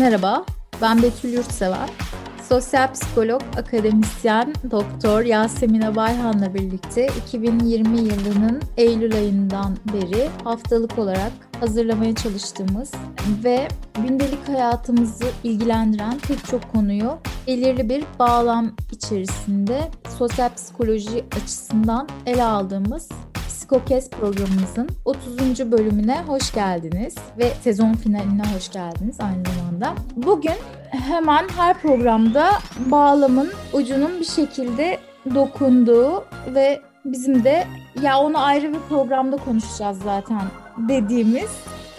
Merhaba, ben Betül Yurtsever. Sosyal psikolog, akademisyen, doktor Yasemin Bayhan'la birlikte 2020 yılının Eylül ayından beri haftalık olarak hazırlamaya çalıştığımız ve gündelik hayatımızı ilgilendiren pek çok konuyu belirli bir bağlam içerisinde sosyal psikoloji açısından ele aldığımız Psikokes programımızın 30. bölümüne hoş geldiniz ve sezon finaline hoş geldiniz aynı zamanda. Bugün hemen her programda bağlamın ucunun bir şekilde dokunduğu ve bizim de ya onu ayrı bir programda konuşacağız zaten dediğimiz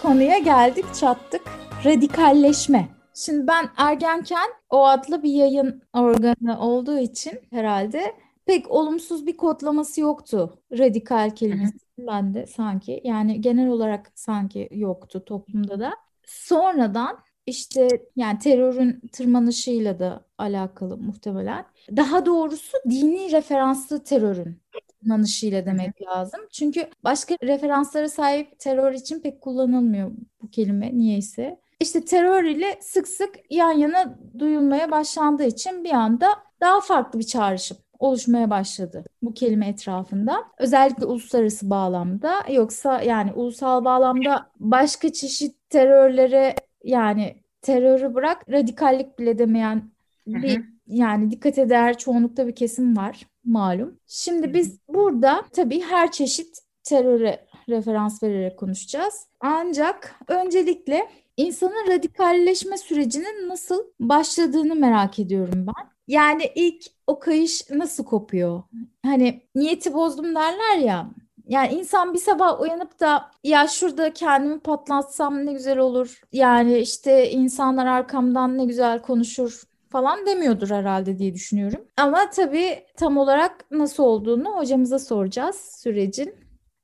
konuya geldik çattık. Radikalleşme. Şimdi ben ergenken o adlı bir yayın organı olduğu için herhalde pek olumsuz bir kodlaması yoktu radikal kelimesi bende sanki. Yani genel olarak sanki yoktu toplumda da. Sonradan işte yani terörün tırmanışıyla da alakalı muhtemelen. Daha doğrusu dini referanslı terörün tırmanışıyla demek lazım. Çünkü başka referanslara sahip terör için pek kullanılmıyor bu kelime niyeyse. İşte terör ile sık sık yan yana duyulmaya başlandığı için bir anda daha farklı bir çağrışım oluşmaya başladı bu kelime etrafında. Özellikle uluslararası bağlamda yoksa yani ulusal bağlamda başka çeşit terörlere yani terörü bırak radikallik bile demeyen bir hı hı. yani dikkat eder çoğunlukta bir kesim var malum. Şimdi biz burada tabii her çeşit teröre referans vererek konuşacağız. Ancak öncelikle insanın radikalleşme sürecinin nasıl başladığını merak ediyorum ben. Yani ilk o kayış nasıl kopuyor? Hani niyeti bozdum derler ya. Yani insan bir sabah uyanıp da ya şurada kendimi patlatsam ne güzel olur. Yani işte insanlar arkamdan ne güzel konuşur falan demiyordur herhalde diye düşünüyorum. Ama tabii tam olarak nasıl olduğunu hocamıza soracağız sürecin.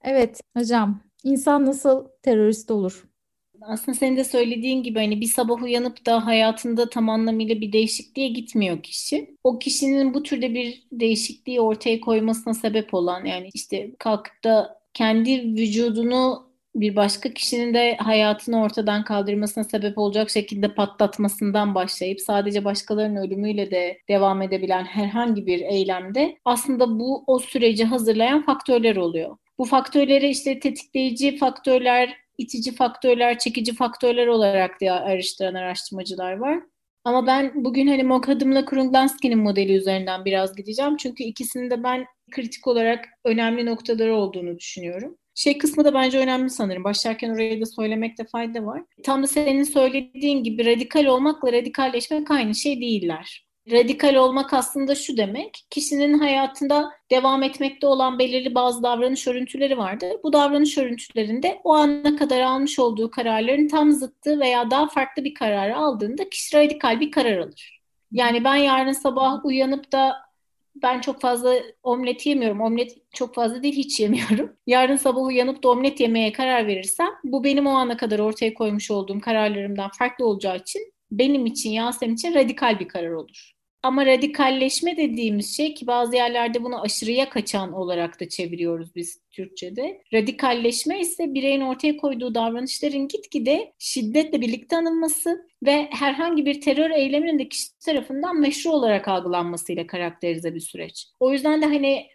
Evet hocam insan nasıl terörist olur? Aslında senin de söylediğin gibi hani bir sabah uyanıp da hayatında tam anlamıyla bir değişikliğe gitmiyor kişi. O kişinin bu türde bir değişikliği ortaya koymasına sebep olan yani işte kalkıp da kendi vücudunu bir başka kişinin de hayatını ortadan kaldırmasına sebep olacak şekilde patlatmasından başlayıp sadece başkalarının ölümüyle de devam edebilen herhangi bir eylemde aslında bu o süreci hazırlayan faktörler oluyor. Bu faktörleri işte tetikleyici faktörler itici faktörler, çekici faktörler olarak diye araştıran araştırmacılar var. Ama ben bugün hani Mokadım'la Krunglanski'nin modeli üzerinden biraz gideceğim. Çünkü ikisinin de ben kritik olarak önemli noktaları olduğunu düşünüyorum. Şey kısmı da bence önemli sanırım. Başlarken orayı da söylemekte fayda var. Tam da senin söylediğin gibi radikal olmakla radikalleşmek aynı şey değiller. Radikal olmak aslında şu demek, kişinin hayatında devam etmekte olan belirli bazı davranış örüntüleri vardır. Bu davranış örüntülerinde o ana kadar almış olduğu kararların tam zıttı veya daha farklı bir kararı aldığında kişi radikal bir karar alır. Yani ben yarın sabah uyanıp da ben çok fazla omlet yemiyorum. Omlet çok fazla değil hiç yemiyorum. Yarın sabah uyanıp da omlet yemeye karar verirsem bu benim o ana kadar ortaya koymuş olduğum kararlarımdan farklı olacağı için benim için Yasemin için radikal bir karar olur. Ama radikalleşme dediğimiz şey ki bazı yerlerde bunu aşırıya kaçan olarak da çeviriyoruz biz Türkçe'de. Radikalleşme ise bireyin ortaya koyduğu davranışların gitgide şiddetle birlikte anılması ve herhangi bir terör eyleminin de kişi tarafından meşru olarak algılanmasıyla karakterize bir süreç. O yüzden de hani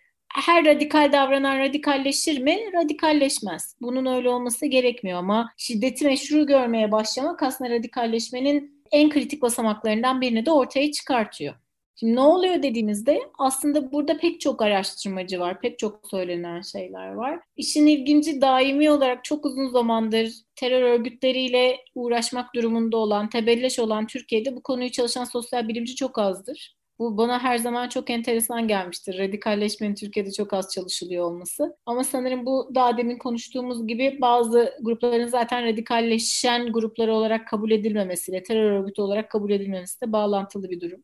her radikal davranan radikalleşir mi? Radikalleşmez. Bunun öyle olması gerekmiyor ama şiddeti meşru görmeye başlamak aslında radikalleşmenin en kritik basamaklarından birini de ortaya çıkartıyor. Şimdi ne oluyor dediğimizde aslında burada pek çok araştırmacı var, pek çok söylenen şeyler var. İşin ilginci daimi olarak çok uzun zamandır terör örgütleriyle uğraşmak durumunda olan, tebelleş olan Türkiye'de bu konuyu çalışan sosyal bilimci çok azdır. Bu bana her zaman çok enteresan gelmiştir. Radikalleşmenin Türkiye'de çok az çalışılıyor olması. Ama sanırım bu daha demin konuştuğumuz gibi bazı grupların zaten radikalleşen grupları olarak kabul edilmemesiyle, terör örgütü olarak kabul edilmemesiyle bağlantılı bir durum.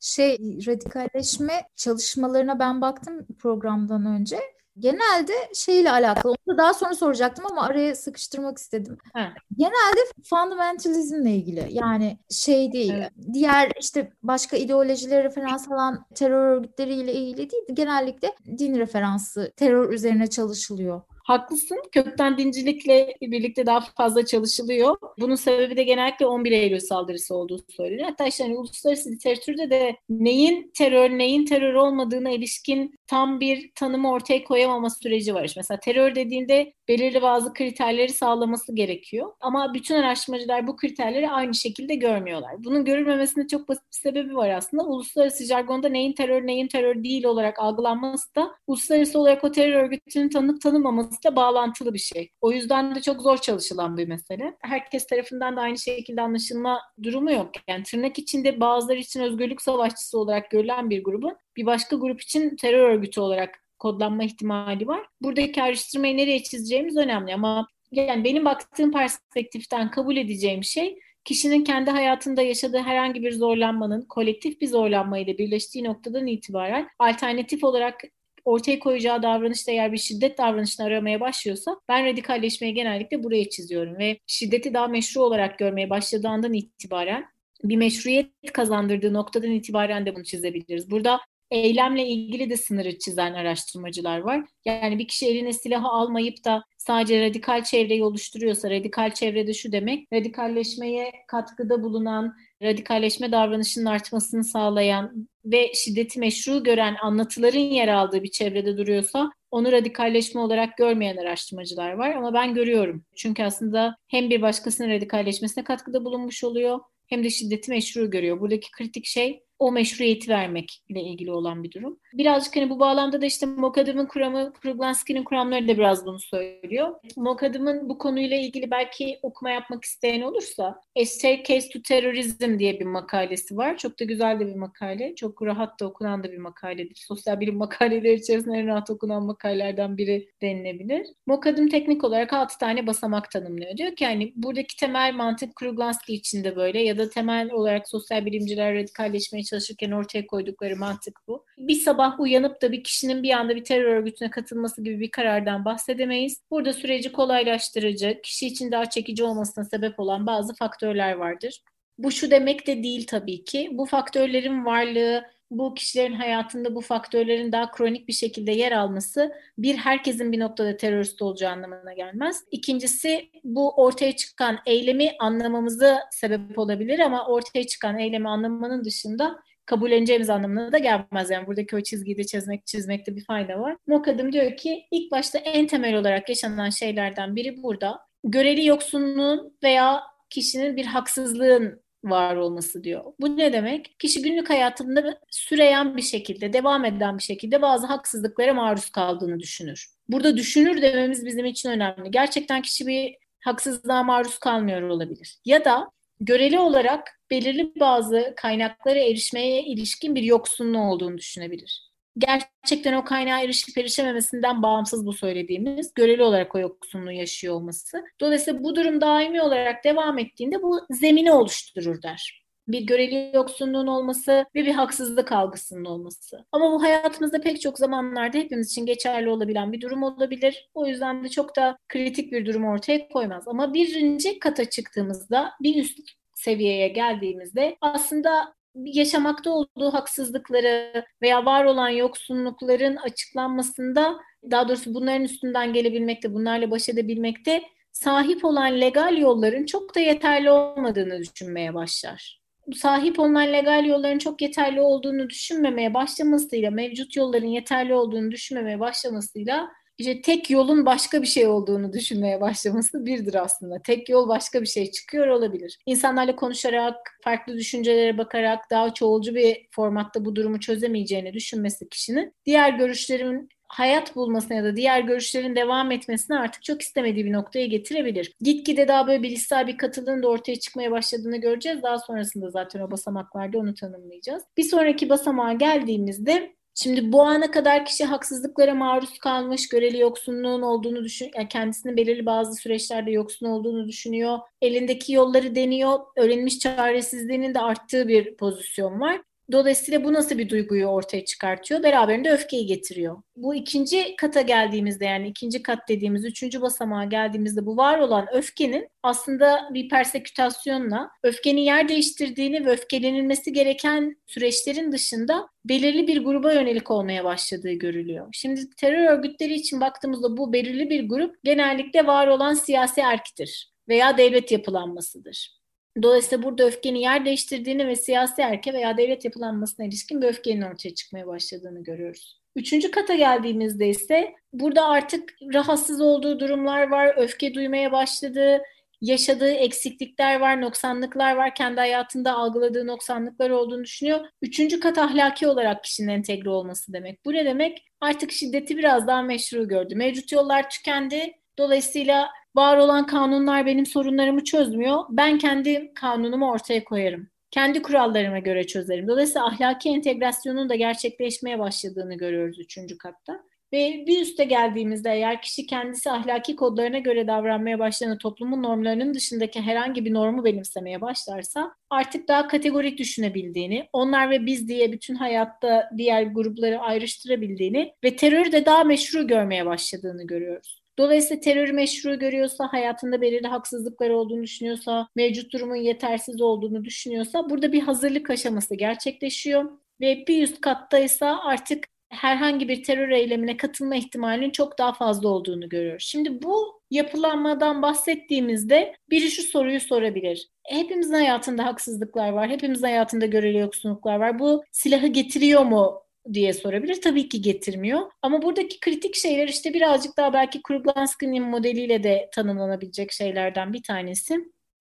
Şey radikalleşme çalışmalarına ben baktım programdan önce genelde şeyle alakalı. Onu da daha sonra soracaktım ama araya sıkıştırmak istedim. Ha. Genelde fundamentalizmle ilgili. Yani şey değil. Evet. Diğer işte başka ideolojileri referans alan terör örgütleriyle ilgili değil. Genellikle din referansı terör üzerine çalışılıyor. Haklısın. Kökten dincilikle birlikte daha fazla çalışılıyor. Bunun sebebi de genellikle 11 Eylül saldırısı olduğu söyleniyor. Hatta işte hani uluslararası literatürde de neyin terör, neyin terör olmadığına ilişkin tam bir tanımı ortaya koyamama süreci var. Mesela terör dediğinde belirli bazı kriterleri sağlaması gerekiyor. Ama bütün araştırmacılar bu kriterleri aynı şekilde görmüyorlar. Bunun görülmemesinde çok basit bir sebebi var aslında. Uluslararası jargonda neyin terör, neyin terör değil olarak algılanması da uluslararası olarak o terör örgütünün tanınıp tanınmaması da bağlantılı bir şey. O yüzden de çok zor çalışılan bir mesele. Herkes tarafından da aynı şekilde anlaşılma durumu yok. Yani tırnak içinde bazıları için özgürlük savaşçısı olarak görülen bir grubun bir başka grup için terör örgütü olarak kodlanma ihtimali var. Buradaki ayrıştırmayı nereye çizeceğimiz önemli ama yani benim baktığım perspektiften kabul edeceğim şey kişinin kendi hayatında yaşadığı herhangi bir zorlanmanın kolektif bir zorlanmayla birleştiği noktadan itibaren alternatif olarak ortaya koyacağı davranışta eğer bir şiddet davranışını aramaya başlıyorsa ben radikalleşmeyi genellikle buraya çiziyorum ve şiddeti daha meşru olarak görmeye başladığından itibaren bir meşruiyet kazandırdığı noktadan itibaren de bunu çizebiliriz. Burada eylemle ilgili de sınırı çizen araştırmacılar var. Yani bir kişi eline silahı almayıp da sadece radikal çevreyi oluşturuyorsa, radikal çevrede şu demek, radikalleşmeye katkıda bulunan, radikalleşme davranışının artmasını sağlayan ve şiddeti meşru gören anlatıların yer aldığı bir çevrede duruyorsa onu radikalleşme olarak görmeyen araştırmacılar var ama ben görüyorum. Çünkü aslında hem bir başkasının radikalleşmesine katkıda bulunmuş oluyor hem de şiddeti meşru görüyor. Buradaki kritik şey o meşruiyeti vermekle ilgili olan bir durum. Birazcık hani bu bağlamda da işte Mokadım'ın kuramı, Kruglanski'nin kuramları da biraz bunu söylüyor. Mokadım'ın bu konuyla ilgili belki okuma yapmak isteyen olursa A Staircase to Terrorism diye bir makalesi var. Çok da güzel de bir makale. Çok rahat da okunan da bir makaledir. Sosyal bilim makaleleri içerisinde en rahat okunan makalelerden biri denilebilir. Mokadım teknik olarak 6 tane basamak tanımlıyor. Diyor ki yani buradaki temel mantık Kruglanski için de böyle ya da temel olarak sosyal bilimciler radikalleşmeye çalışırken ortaya koydukları mantık bu. Bir sabah uyanıp da bir kişinin bir anda bir terör örgütüne katılması gibi bir karardan bahsedemeyiz. Burada süreci kolaylaştırıcı, kişi için daha çekici olmasına sebep olan bazı faktörler vardır. Bu şu demek de değil tabii ki. Bu faktörlerin varlığı bu kişilerin hayatında bu faktörlerin daha kronik bir şekilde yer alması bir herkesin bir noktada terörist olacağı anlamına gelmez. İkincisi bu ortaya çıkan eylemi anlamamızı sebep olabilir ama ortaya çıkan eylemi anlamanın dışında kabulleneceğimiz anlamına da gelmez. Yani buradaki o çizgiyi de çizmek, çizmekte bir fayda var. Mokadım diyor ki ilk başta en temel olarak yaşanan şeylerden biri burada. Göreli yoksunluğun veya kişinin bir haksızlığın var olması diyor. Bu ne demek? Kişi günlük hayatında süreyen bir şekilde, devam eden bir şekilde bazı haksızlıklara maruz kaldığını düşünür. Burada düşünür dememiz bizim için önemli. Gerçekten kişi bir haksızlığa maruz kalmıyor olabilir. Ya da göreli olarak belirli bazı kaynaklara erişmeye ilişkin bir yoksunluğu olduğunu düşünebilir gerçekten o kaynağa erişip erişememesinden bağımsız bu söylediğimiz göreli olarak o yoksunluğu yaşıyor olması. Dolayısıyla bu durum daimi olarak devam ettiğinde bu zemini oluşturur der bir göreli yoksunluğun olması ve bir haksızlık algısının olması. Ama bu hayatımızda pek çok zamanlarda hepimiz için geçerli olabilen bir durum olabilir. O yüzden de çok da kritik bir durum ortaya koymaz. Ama birinci kata çıktığımızda, bir üst seviyeye geldiğimizde aslında yaşamakta olduğu haksızlıkları veya var olan yoksunlukların açıklanmasında daha doğrusu bunların üstünden gelebilmekte, bunlarla baş edebilmekte sahip olan legal yolların çok da yeterli olmadığını düşünmeye başlar. Sahip olunan legal yolların çok yeterli olduğunu düşünmemeye başlamasıyla, mevcut yolların yeterli olduğunu düşünmemeye başlamasıyla işte tek yolun başka bir şey olduğunu düşünmeye başlaması birdir aslında. Tek yol başka bir şey çıkıyor olabilir. İnsanlarla konuşarak, farklı düşüncelere bakarak daha çoğulcu bir formatta bu durumu çözemeyeceğini düşünmesi kişinin diğer görüşlerin hayat bulmasına ya da diğer görüşlerin devam etmesine artık çok istemediği bir noktaya getirebilir. Gitgide daha böyle bilişsel bir katılığın da ortaya çıkmaya başladığını göreceğiz. Daha sonrasında zaten o basamaklarda onu tanımlayacağız. Bir sonraki basamağa geldiğimizde Şimdi bu ana kadar kişi haksızlıklara maruz kalmış, göreli yoksunluğun olduğunu düşün, yani kendisinin belirli bazı süreçlerde yoksun olduğunu düşünüyor. Elindeki yolları deniyor, öğrenmiş çaresizliğinin de arttığı bir pozisyon var. Dolayısıyla bu nasıl bir duyguyu ortaya çıkartıyor? Beraberinde öfkeyi getiriyor. Bu ikinci kata geldiğimizde yani ikinci kat dediğimiz üçüncü basamağa geldiğimizde bu var olan öfkenin aslında bir persekütasyonla öfkenin yer değiştirdiğini ve öfkelenilmesi gereken süreçlerin dışında belirli bir gruba yönelik olmaya başladığı görülüyor. Şimdi terör örgütleri için baktığımızda bu belirli bir grup genellikle var olan siyasi erktir veya devlet yapılanmasıdır. Dolayısıyla burada öfkenin yer değiştirdiğini ve siyasi erke veya devlet yapılanmasına ilişkin bir öfkenin ortaya çıkmaya başladığını görüyoruz. Üçüncü kata geldiğimizde ise burada artık rahatsız olduğu durumlar var, öfke duymaya başladığı, yaşadığı eksiklikler var, noksanlıklar var, kendi hayatında algıladığı noksanlıklar olduğunu düşünüyor. Üçüncü kat ahlaki olarak kişinin entegre olması demek. Bu ne demek? Artık şiddeti biraz daha meşru gördü. Mevcut yollar tükendi. Dolayısıyla var olan kanunlar benim sorunlarımı çözmüyor. Ben kendi kanunumu ortaya koyarım. Kendi kurallarıma göre çözerim. Dolayısıyla ahlaki entegrasyonun da gerçekleşmeye başladığını görüyoruz üçüncü katta. Ve bir üste geldiğimizde eğer kişi kendisi ahlaki kodlarına göre davranmaya başladığında toplumun normlarının dışındaki herhangi bir normu benimsemeye başlarsa artık daha kategorik düşünebildiğini, onlar ve biz diye bütün hayatta diğer grupları ayrıştırabildiğini ve terörü de daha meşru görmeye başladığını görüyoruz. Dolayısıyla terörü meşru görüyorsa, hayatında belirli haksızlıklar olduğunu düşünüyorsa, mevcut durumun yetersiz olduğunu düşünüyorsa burada bir hazırlık aşaması gerçekleşiyor. Ve bir üst kattaysa artık herhangi bir terör eylemine katılma ihtimalinin çok daha fazla olduğunu görüyoruz. Şimdi bu yapılanmadan bahsettiğimizde biri şu soruyu sorabilir. Hepimizin hayatında haksızlıklar var, hepimizin hayatında göreli yoksunluklar var. Bu silahı getiriyor mu diye sorabilir. Tabii ki getirmiyor. Ama buradaki kritik şeyler işte birazcık daha belki Kruglanski'nin modeliyle de tanımlanabilecek şeylerden bir tanesi.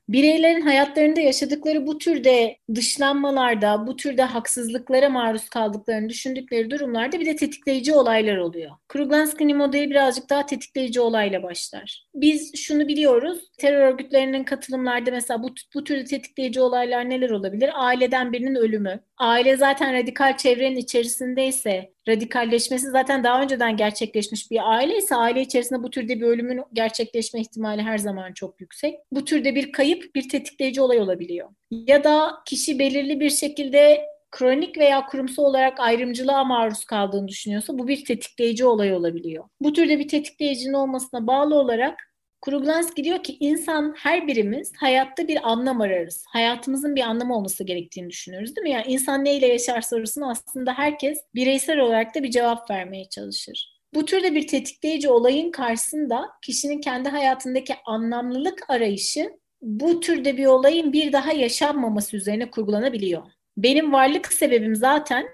Bireylerin hayatlarında yaşadıkları bu türde dışlanmalarda, bu türde haksızlıklara maruz kaldıklarını düşündükleri durumlarda bir de tetikleyici olaylar oluyor. Kruglanski'nin modeli birazcık daha tetikleyici olayla başlar. Biz şunu biliyoruz, terör örgütlerinin katılımlarda mesela bu, bu türde tetikleyici olaylar neler olabilir? Aileden birinin ölümü. Aile zaten radikal çevrenin içerisindeyse radikalleşmesi zaten daha önceden gerçekleşmiş bir aile ise aile içerisinde bu türde bir ölümün gerçekleşme ihtimali her zaman çok yüksek. Bu türde bir kayıp bir tetikleyici olay olabiliyor. Ya da kişi belirli bir şekilde kronik veya kurumsal olarak ayrımcılığa maruz kaldığını düşünüyorsa bu bir tetikleyici olay olabiliyor. Bu türde bir tetikleyicinin olmasına bağlı olarak Kruglanski diyor ki insan her birimiz hayatta bir anlam ararız. Hayatımızın bir anlamı olması gerektiğini düşünüyoruz değil mi? Yani insan neyle yaşar sorusuna aslında herkes bireysel olarak da bir cevap vermeye çalışır. Bu türde bir tetikleyici olayın karşısında kişinin kendi hayatındaki anlamlılık arayışı bu türde bir olayın bir daha yaşanmaması üzerine kurgulanabiliyor. Benim varlık sebebim zaten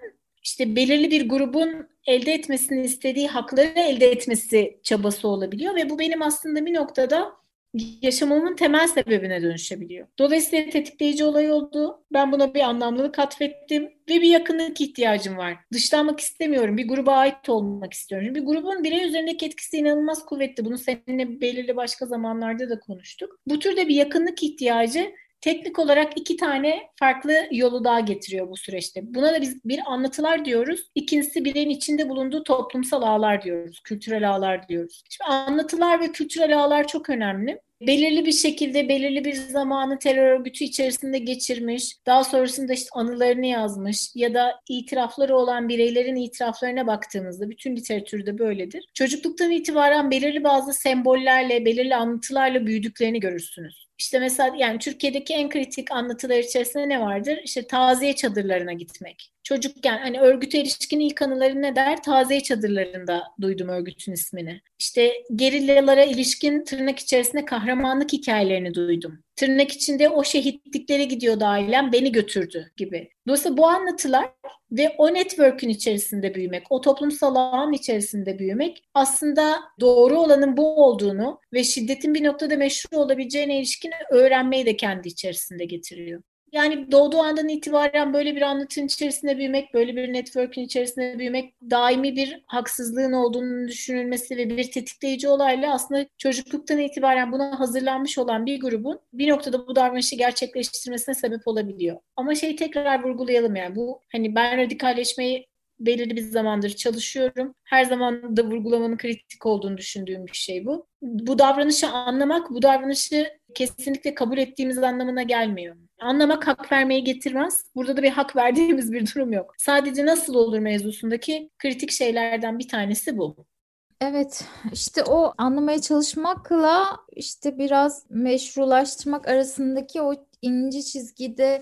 işte belirli bir grubun elde etmesini istediği hakları elde etmesi çabası olabiliyor ve bu benim aslında bir noktada yaşamamın temel sebebine dönüşebiliyor. Dolayısıyla tetikleyici olay oldu. Ben buna bir anlamlılık atfettim ve bir yakınlık ihtiyacım var. Dışlanmak istemiyorum. Bir gruba ait olmak istiyorum. Bir grubun birey üzerindeki etkisi inanılmaz kuvvetli. Bunu seninle belirli başka zamanlarda da konuştuk. Bu türde bir yakınlık ihtiyacı teknik olarak iki tane farklı yolu daha getiriyor bu süreçte. Buna da biz bir anlatılar diyoruz. İkincisi bireyin içinde bulunduğu toplumsal ağlar diyoruz. Kültürel ağlar diyoruz. Şimdi anlatılar ve kültürel ağlar çok önemli belirli bir şekilde belirli bir zamanı terör örgütü içerisinde geçirmiş, daha sonrasında işte anılarını yazmış ya da itirafları olan bireylerin itiraflarına baktığımızda bütün literatürde böyledir. Çocukluktan itibaren belirli bazı sembollerle, belirli anlatılarla büyüdüklerini görürsünüz. İşte mesela yani Türkiye'deki en kritik anlatılar içerisinde ne vardır? İşte taziye çadırlarına gitmek. Çocukken hani örgüte ilişkin ilk anıları ne der? Taziye çadırlarında duydum örgütün ismini. İşte gerillalara ilişkin tırnak içerisinde kahramanlık hikayelerini duydum. Tırnak içinde o şehitliklere gidiyordu ailem beni götürdü gibi. Dolayısıyla bu anlatılar ve o network'ün içerisinde büyümek, o toplumsal ağın içerisinde büyümek aslında doğru olanın bu olduğunu ve şiddetin bir noktada meşru olabileceğine ilişkin öğrenmeyi de kendi içerisinde getiriyor. Yani doğduğu andan itibaren böyle bir anlatının içerisinde büyümek, böyle bir network'ün içerisinde büyümek, daimi bir haksızlığın olduğunu düşünülmesi ve bir tetikleyici olayla aslında çocukluktan itibaren buna hazırlanmış olan bir grubun bir noktada bu davranışı gerçekleştirmesine sebep olabiliyor. Ama şeyi tekrar vurgulayalım yani bu hani ben radikalleşmeyi belirli bir zamandır çalışıyorum. Her zaman da vurgulamanın kritik olduğunu düşündüğüm bir şey bu. Bu davranışı anlamak, bu davranışı kesinlikle kabul ettiğimiz anlamına gelmiyor. Anlamak hak vermeye getirmez. Burada da bir hak verdiğimiz bir durum yok. Sadece nasıl olur mevzusundaki kritik şeylerden bir tanesi bu. Evet, işte o anlamaya çalışmakla işte biraz meşrulaştırmak arasındaki o ince çizgide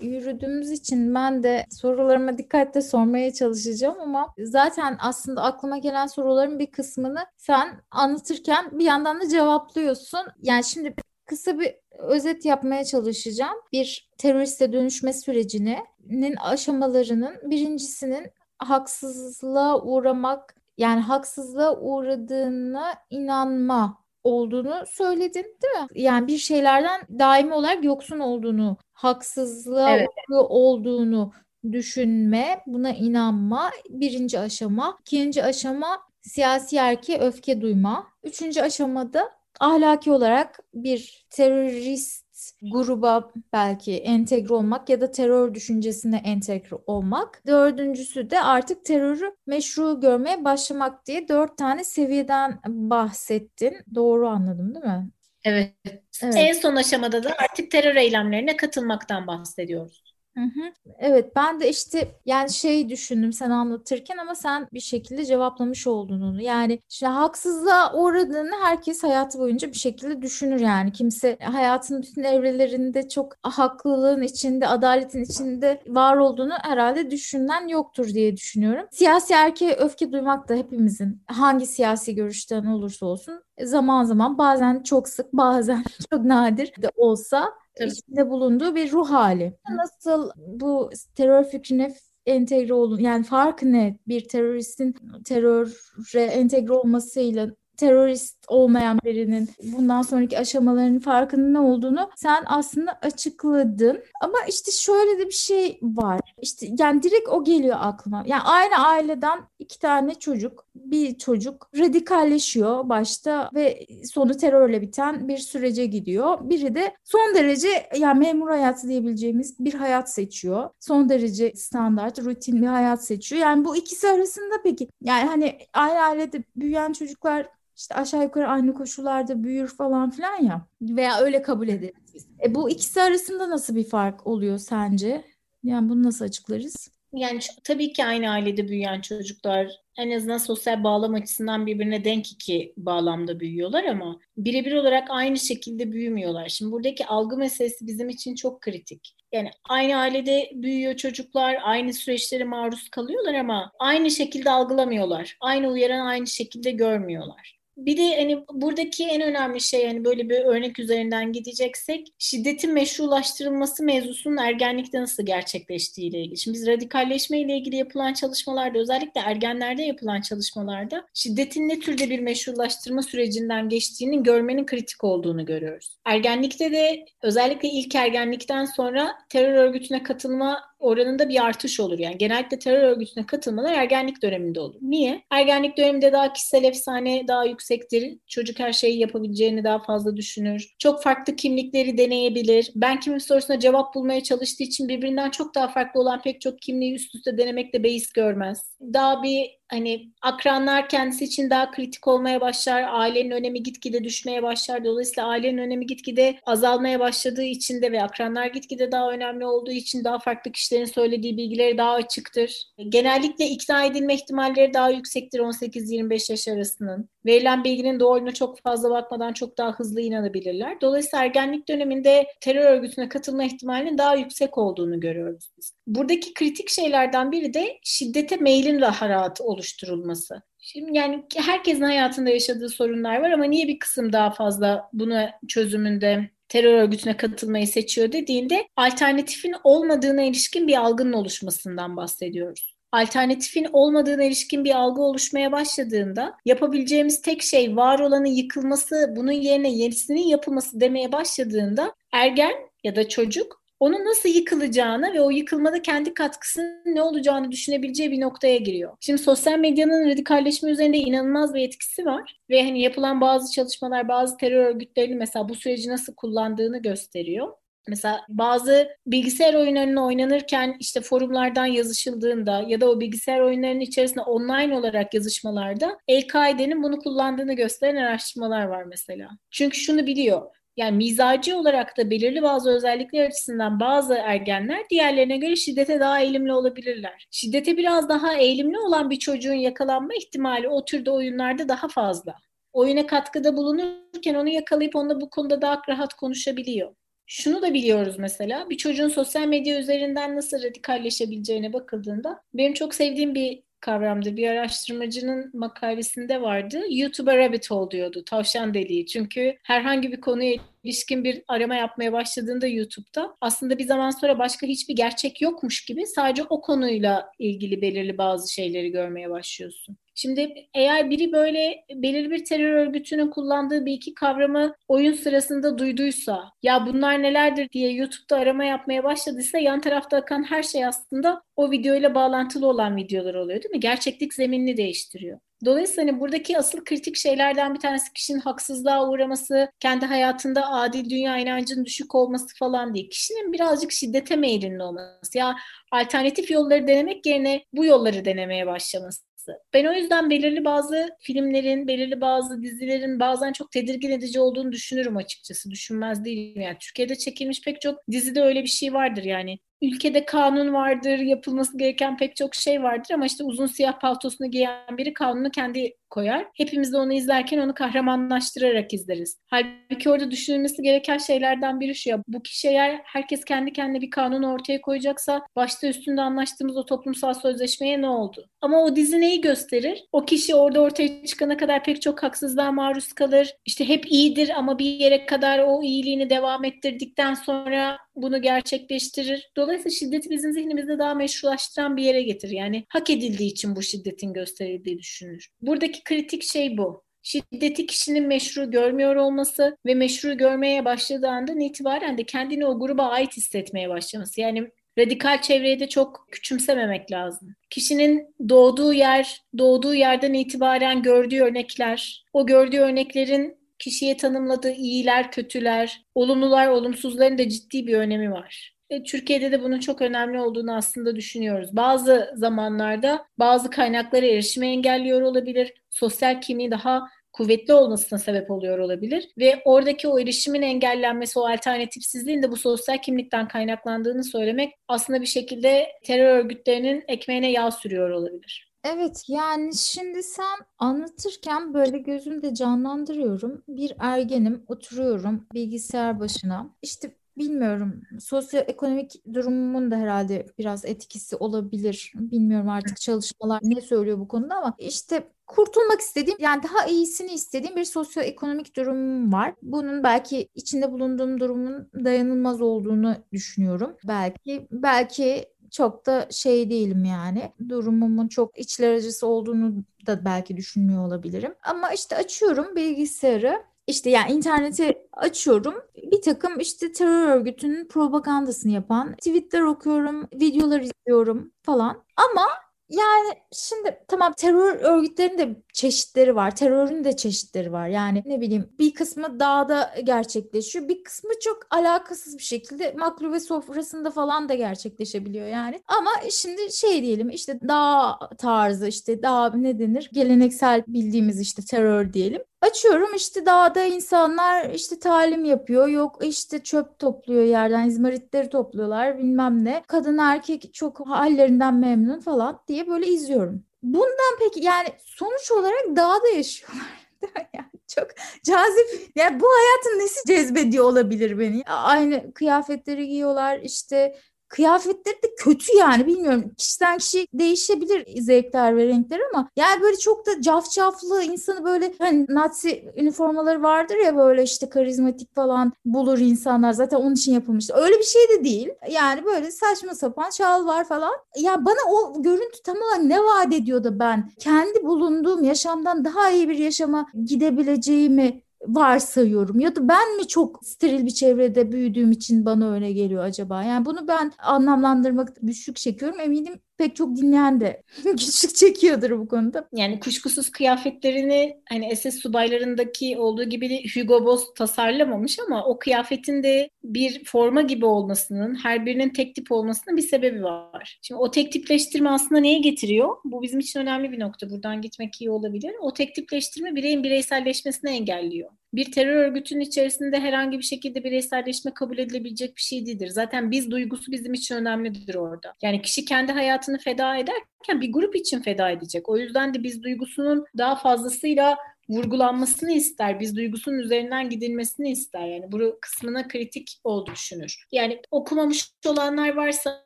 yürüdüğümüz için ben de sorularıma dikkatle sormaya çalışacağım ama zaten aslında aklıma gelen soruların bir kısmını sen anlatırken bir yandan da cevaplıyorsun. Yani şimdi kısa bir özet yapmaya çalışacağım. Bir teröriste dönüşme sürecinin aşamalarının birincisinin haksızlığa uğramak yani haksızlığa uğradığına inanma olduğunu söyledin değil mi? Yani bir şeylerden daimi olarak yoksun olduğunu, haksızlığa evet. olduğunu düşünme, buna inanma birinci aşama. İkinci aşama siyasi erkeğe öfke duyma. Üçüncü aşamada ahlaki olarak bir terörist gruba belki entegre olmak ya da terör düşüncesine entegre olmak. Dördüncüsü de artık terörü meşru görmeye başlamak diye dört tane seviyeden bahsettin. Doğru anladım değil mi? Evet. evet. En son aşamada da artık terör eylemlerine katılmaktan bahsediyoruz. Hı. Evet ben de işte yani şey düşündüm sen anlatırken ama sen bir şekilde cevaplamış oldun. Yani işte haksızlığa uğradığını herkes hayatı boyunca bir şekilde düşünür yani. Kimse hayatın bütün evrelerinde çok haklılığın içinde, adaletin içinde var olduğunu herhalde düşünen yoktur diye düşünüyorum. Siyasi erkeğe öfke duymak da hepimizin hangi siyasi görüşten olursa olsun zaman zaman bazen çok sık bazen çok nadir de olsa Tabii. içinde bulunduğu bir ruh hali. Nasıl bu terör fikrine entegre olun yani farkı ne bir teröristin teröre entegre olmasıyla terörist olmayan birinin bundan sonraki aşamaların farkının ne olduğunu sen aslında açıkladın. Ama işte şöyle de bir şey var. İşte yani direkt o geliyor aklıma. Yani aynı aileden iki tane çocuk, bir çocuk radikalleşiyor başta ve sonu terörle biten bir sürece gidiyor. Biri de son derece yani memur hayatı diyebileceğimiz bir hayat seçiyor. Son derece standart, rutin bir hayat seçiyor. Yani bu ikisi arasında peki yani hani aynı ailede büyüyen çocuklar işte aşağı yukarı aynı koşullarda büyür falan filan ya veya öyle kabul ederiz. E bu ikisi arasında nasıl bir fark oluyor sence? Yani bunu nasıl açıklarız? Yani tabii ki aynı ailede büyüyen çocuklar en azından sosyal bağlam açısından birbirine denk iki bağlamda büyüyorlar ama birebir olarak aynı şekilde büyümüyorlar. Şimdi buradaki algı meselesi bizim için çok kritik. Yani aynı ailede büyüyor çocuklar, aynı süreçlere maruz kalıyorlar ama aynı şekilde algılamıyorlar. Aynı uyaran aynı şekilde görmüyorlar. Bir de hani buradaki en önemli şey hani böyle bir örnek üzerinden gideceksek şiddetin meşrulaştırılması mevzusunun ergenlikte nasıl gerçekleştiği ile ilgili. Şimdi biz radikalleşme ile ilgili yapılan çalışmalarda özellikle ergenlerde yapılan çalışmalarda şiddetin ne türde bir meşrulaştırma sürecinden geçtiğini görmenin kritik olduğunu görüyoruz. Ergenlikte de özellikle ilk ergenlikten sonra terör örgütüne katılma oranında bir artış olur. Yani genellikle terör örgütüne katılmalar ergenlik döneminde olur. Niye? Ergenlik döneminde daha kişisel efsane daha yüksektir. Çocuk her şeyi yapabileceğini daha fazla düşünür. Çok farklı kimlikleri deneyebilir. Ben kimim sorusuna cevap bulmaya çalıştığı için birbirinden çok daha farklı olan pek çok kimliği üst üste denemekte beis görmez. Daha bir hani akranlar kendisi için daha kritik olmaya başlar. Ailenin önemi gitgide düşmeye başlar. Dolayısıyla ailenin önemi gitgide azalmaya başladığı için de ve akranlar gitgide daha önemli olduğu için daha farklı kişilerin söylediği bilgileri daha açıktır. Genellikle ikna edilme ihtimalleri daha yüksektir 18-25 yaş arasının. Verilen bilginin doğruluğuna çok fazla bakmadan çok daha hızlı inanabilirler. Dolayısıyla ergenlik döneminde terör örgütüne katılma ihtimalinin daha yüksek olduğunu görüyoruz biz. Buradaki kritik şeylerden biri de şiddete meylin daha rahat oluşturulması. Şimdi yani herkesin hayatında yaşadığı sorunlar var ama niye bir kısım daha fazla bunu çözümünde terör örgütüne katılmayı seçiyor dediğinde alternatifin olmadığına ilişkin bir algının oluşmasından bahsediyoruz alternatifin olmadığına ilişkin bir algı oluşmaya başladığında yapabileceğimiz tek şey var olanın yıkılması, bunun yerine yenisinin yapılması demeye başladığında ergen ya da çocuk onun nasıl yıkılacağını ve o yıkılmada kendi katkısının ne olacağını düşünebileceği bir noktaya giriyor. Şimdi sosyal medyanın radikalleşme üzerinde inanılmaz bir etkisi var ve hani yapılan bazı çalışmalar bazı terör örgütlerinin mesela bu süreci nasıl kullandığını gösteriyor. Mesela bazı bilgisayar oyunlarını oynanırken işte forumlardan yazışıldığında ya da o bilgisayar oyunlarının içerisinde online olarak yazışmalarda El-Kaide'nin bunu kullandığını gösteren araştırmalar var mesela. Çünkü şunu biliyor. Yani mizacı olarak da belirli bazı özellikler açısından bazı ergenler diğerlerine göre şiddete daha eğilimli olabilirler. Şiddete biraz daha eğilimli olan bir çocuğun yakalanma ihtimali o türde oyunlarda daha fazla. Oyuna katkıda bulunurken onu yakalayıp onunla bu konuda daha rahat konuşabiliyor. Şunu da biliyoruz mesela bir çocuğun sosyal medya üzerinden nasıl radikalleşebileceğine bakıldığında benim çok sevdiğim bir kavramdır. Bir araştırmacının makalesinde vardı. YouTube'a rabbit hole diyordu. Tavşan deliği. Çünkü herhangi bir konuya ilişkin bir arama yapmaya başladığında YouTube'da aslında bir zaman sonra başka hiçbir gerçek yokmuş gibi sadece o konuyla ilgili belirli bazı şeyleri görmeye başlıyorsun. Şimdi eğer biri böyle belirli bir terör örgütünün kullandığı bir iki kavramı oyun sırasında duyduysa ya bunlar nelerdir diye YouTube'da arama yapmaya başladıysa yan tarafta akan her şey aslında o videoyla bağlantılı olan videolar oluyor değil mi? Gerçeklik zeminini değiştiriyor. Dolayısıyla hani buradaki asıl kritik şeylerden bir tanesi kişinin haksızlığa uğraması, kendi hayatında adil dünya inancının düşük olması falan değil. Kişinin birazcık şiddete meyilli olması. Ya alternatif yolları denemek yerine bu yolları denemeye başlaması ben o yüzden belirli bazı filmlerin, belirli bazı dizilerin bazen çok tedirgin edici olduğunu düşünürüm açıkçası. Düşünmez değilim. Yani Türkiye'de çekilmiş pek çok dizide öyle bir şey vardır yani ülkede kanun vardır, yapılması gereken pek çok şey vardır ama işte uzun siyah paltosunu giyen biri kanunu kendi koyar. Hepimiz de onu izlerken onu kahramanlaştırarak izleriz. Halbuki orada düşünülmesi gereken şeylerden biri şu ya. Bu kişi eğer herkes kendi kendine bir kanun ortaya koyacaksa başta üstünde anlaştığımız o toplumsal sözleşmeye ne oldu? Ama o dizi neyi gösterir? O kişi orada ortaya çıkana kadar pek çok haksızlığa maruz kalır. İşte hep iyidir ama bir yere kadar o iyiliğini devam ettirdikten sonra bunu gerçekleştirir. Dolayısıyla şiddeti bizim zihnimizde daha meşrulaştıran bir yere getirir. Yani hak edildiği için bu şiddetin gösterildiği düşünülür. Buradaki kritik şey bu. Şiddeti kişinin meşru görmüyor olması ve meşru görmeye başladığı andan itibaren de kendini o gruba ait hissetmeye başlaması. Yani radikal çevreye de çok küçümsememek lazım. Kişinin doğduğu yer, doğduğu yerden itibaren gördüğü örnekler, o gördüğü örneklerin kişiye tanımladığı iyiler, kötüler, olumlular, olumsuzların da ciddi bir önemi var. Türkiye'de de bunun çok önemli olduğunu aslında düşünüyoruz. Bazı zamanlarda bazı kaynaklara erişime engelliyor olabilir. Sosyal kimliği daha kuvvetli olmasına sebep oluyor olabilir ve oradaki o erişimin engellenmesi, o alternatifsizliğin de bu sosyal kimlikten kaynaklandığını söylemek aslında bir şekilde terör örgütlerinin ekmeğine yağ sürüyor olabilir. Evet yani şimdi sen anlatırken böyle gözümde canlandırıyorum. Bir ergenim oturuyorum bilgisayar başına. İşte bilmiyorum sosyoekonomik durumumun da herhalde biraz etkisi olabilir. Bilmiyorum artık çalışmalar ne söylüyor bu konuda ama işte kurtulmak istediğim yani daha iyisini istediğim bir sosyoekonomik durumum var. Bunun belki içinde bulunduğum durumun dayanılmaz olduğunu düşünüyorum. Belki belki çok da şey değilim yani. Durumumun çok içler acısı olduğunu da belki düşünmüyor olabilirim. Ama işte açıyorum bilgisayarı işte yani interneti açıyorum. Bir takım işte terör örgütünün propagandasını yapan tweetler okuyorum, videolar izliyorum falan. Ama yani şimdi tamam terör örgütlerinin de çeşitleri var. Terörün de çeşitleri var. Yani ne bileyim bir kısmı dağda gerçekleşiyor. Bir kısmı çok alakasız bir şekilde maklube sofrasında falan da gerçekleşebiliyor yani. Ama şimdi şey diyelim işte dağ tarzı işte dağ ne denir? Geleneksel bildiğimiz işte terör diyelim. Açıyorum işte dağda insanlar işte talim yapıyor. Yok işte çöp topluyor yerden izmaritleri topluyorlar bilmem ne. Kadın erkek çok hallerinden memnun falan diye böyle izliyorum. Bundan peki yani sonuç olarak dağda yaşıyorlar. yani çok cazip. Yani bu hayatın nesi cezbediyor olabilir beni? Aynı kıyafetleri giyiyorlar işte kıyafetleri de kötü yani bilmiyorum. Kişiden kişi değişebilir zevkler ve renkler ama yani böyle çok da cafcaflı insanı böyle hani Nazi üniformaları vardır ya böyle işte karizmatik falan bulur insanlar zaten onun için yapılmış. Öyle bir şey de değil. Yani böyle saçma sapan şal var falan. Ya bana o görüntü tam olarak ne vaat ediyor da ben kendi bulunduğum yaşamdan daha iyi bir yaşama gidebileceğimi varsayıyorum ya da ben mi çok steril bir çevrede büyüdüğüm için bana öyle geliyor acaba? Yani bunu ben anlamlandırmak güçlük çekiyorum. Eminim pek çok dinleyen de güçlük çekiyordur bu konuda. Yani kuşkusuz kıyafetlerini hani SS subaylarındaki olduğu gibi Hugo Boss tasarlamamış ama o kıyafetin de bir forma gibi olmasının, her birinin tek tip olmasının bir sebebi var. Şimdi o tek tipleştirme aslında neye getiriyor? Bu bizim için önemli bir nokta. Buradan gitmek iyi olabilir. O tek tipleştirme bireyin bireyselleşmesini engelliyor. Bir terör örgütünün içerisinde herhangi bir şekilde bireyselleşme kabul edilebilecek bir şey değildir. Zaten biz duygusu bizim için önemlidir orada. Yani kişi kendi hayatını feda ederken bir grup için feda edecek. O yüzden de biz duygusunun daha fazlasıyla vurgulanmasını ister. Biz duygusunun üzerinden gidilmesini ister. Yani bu kısmına kritik oldu düşünür. Yani okumamış olanlar varsa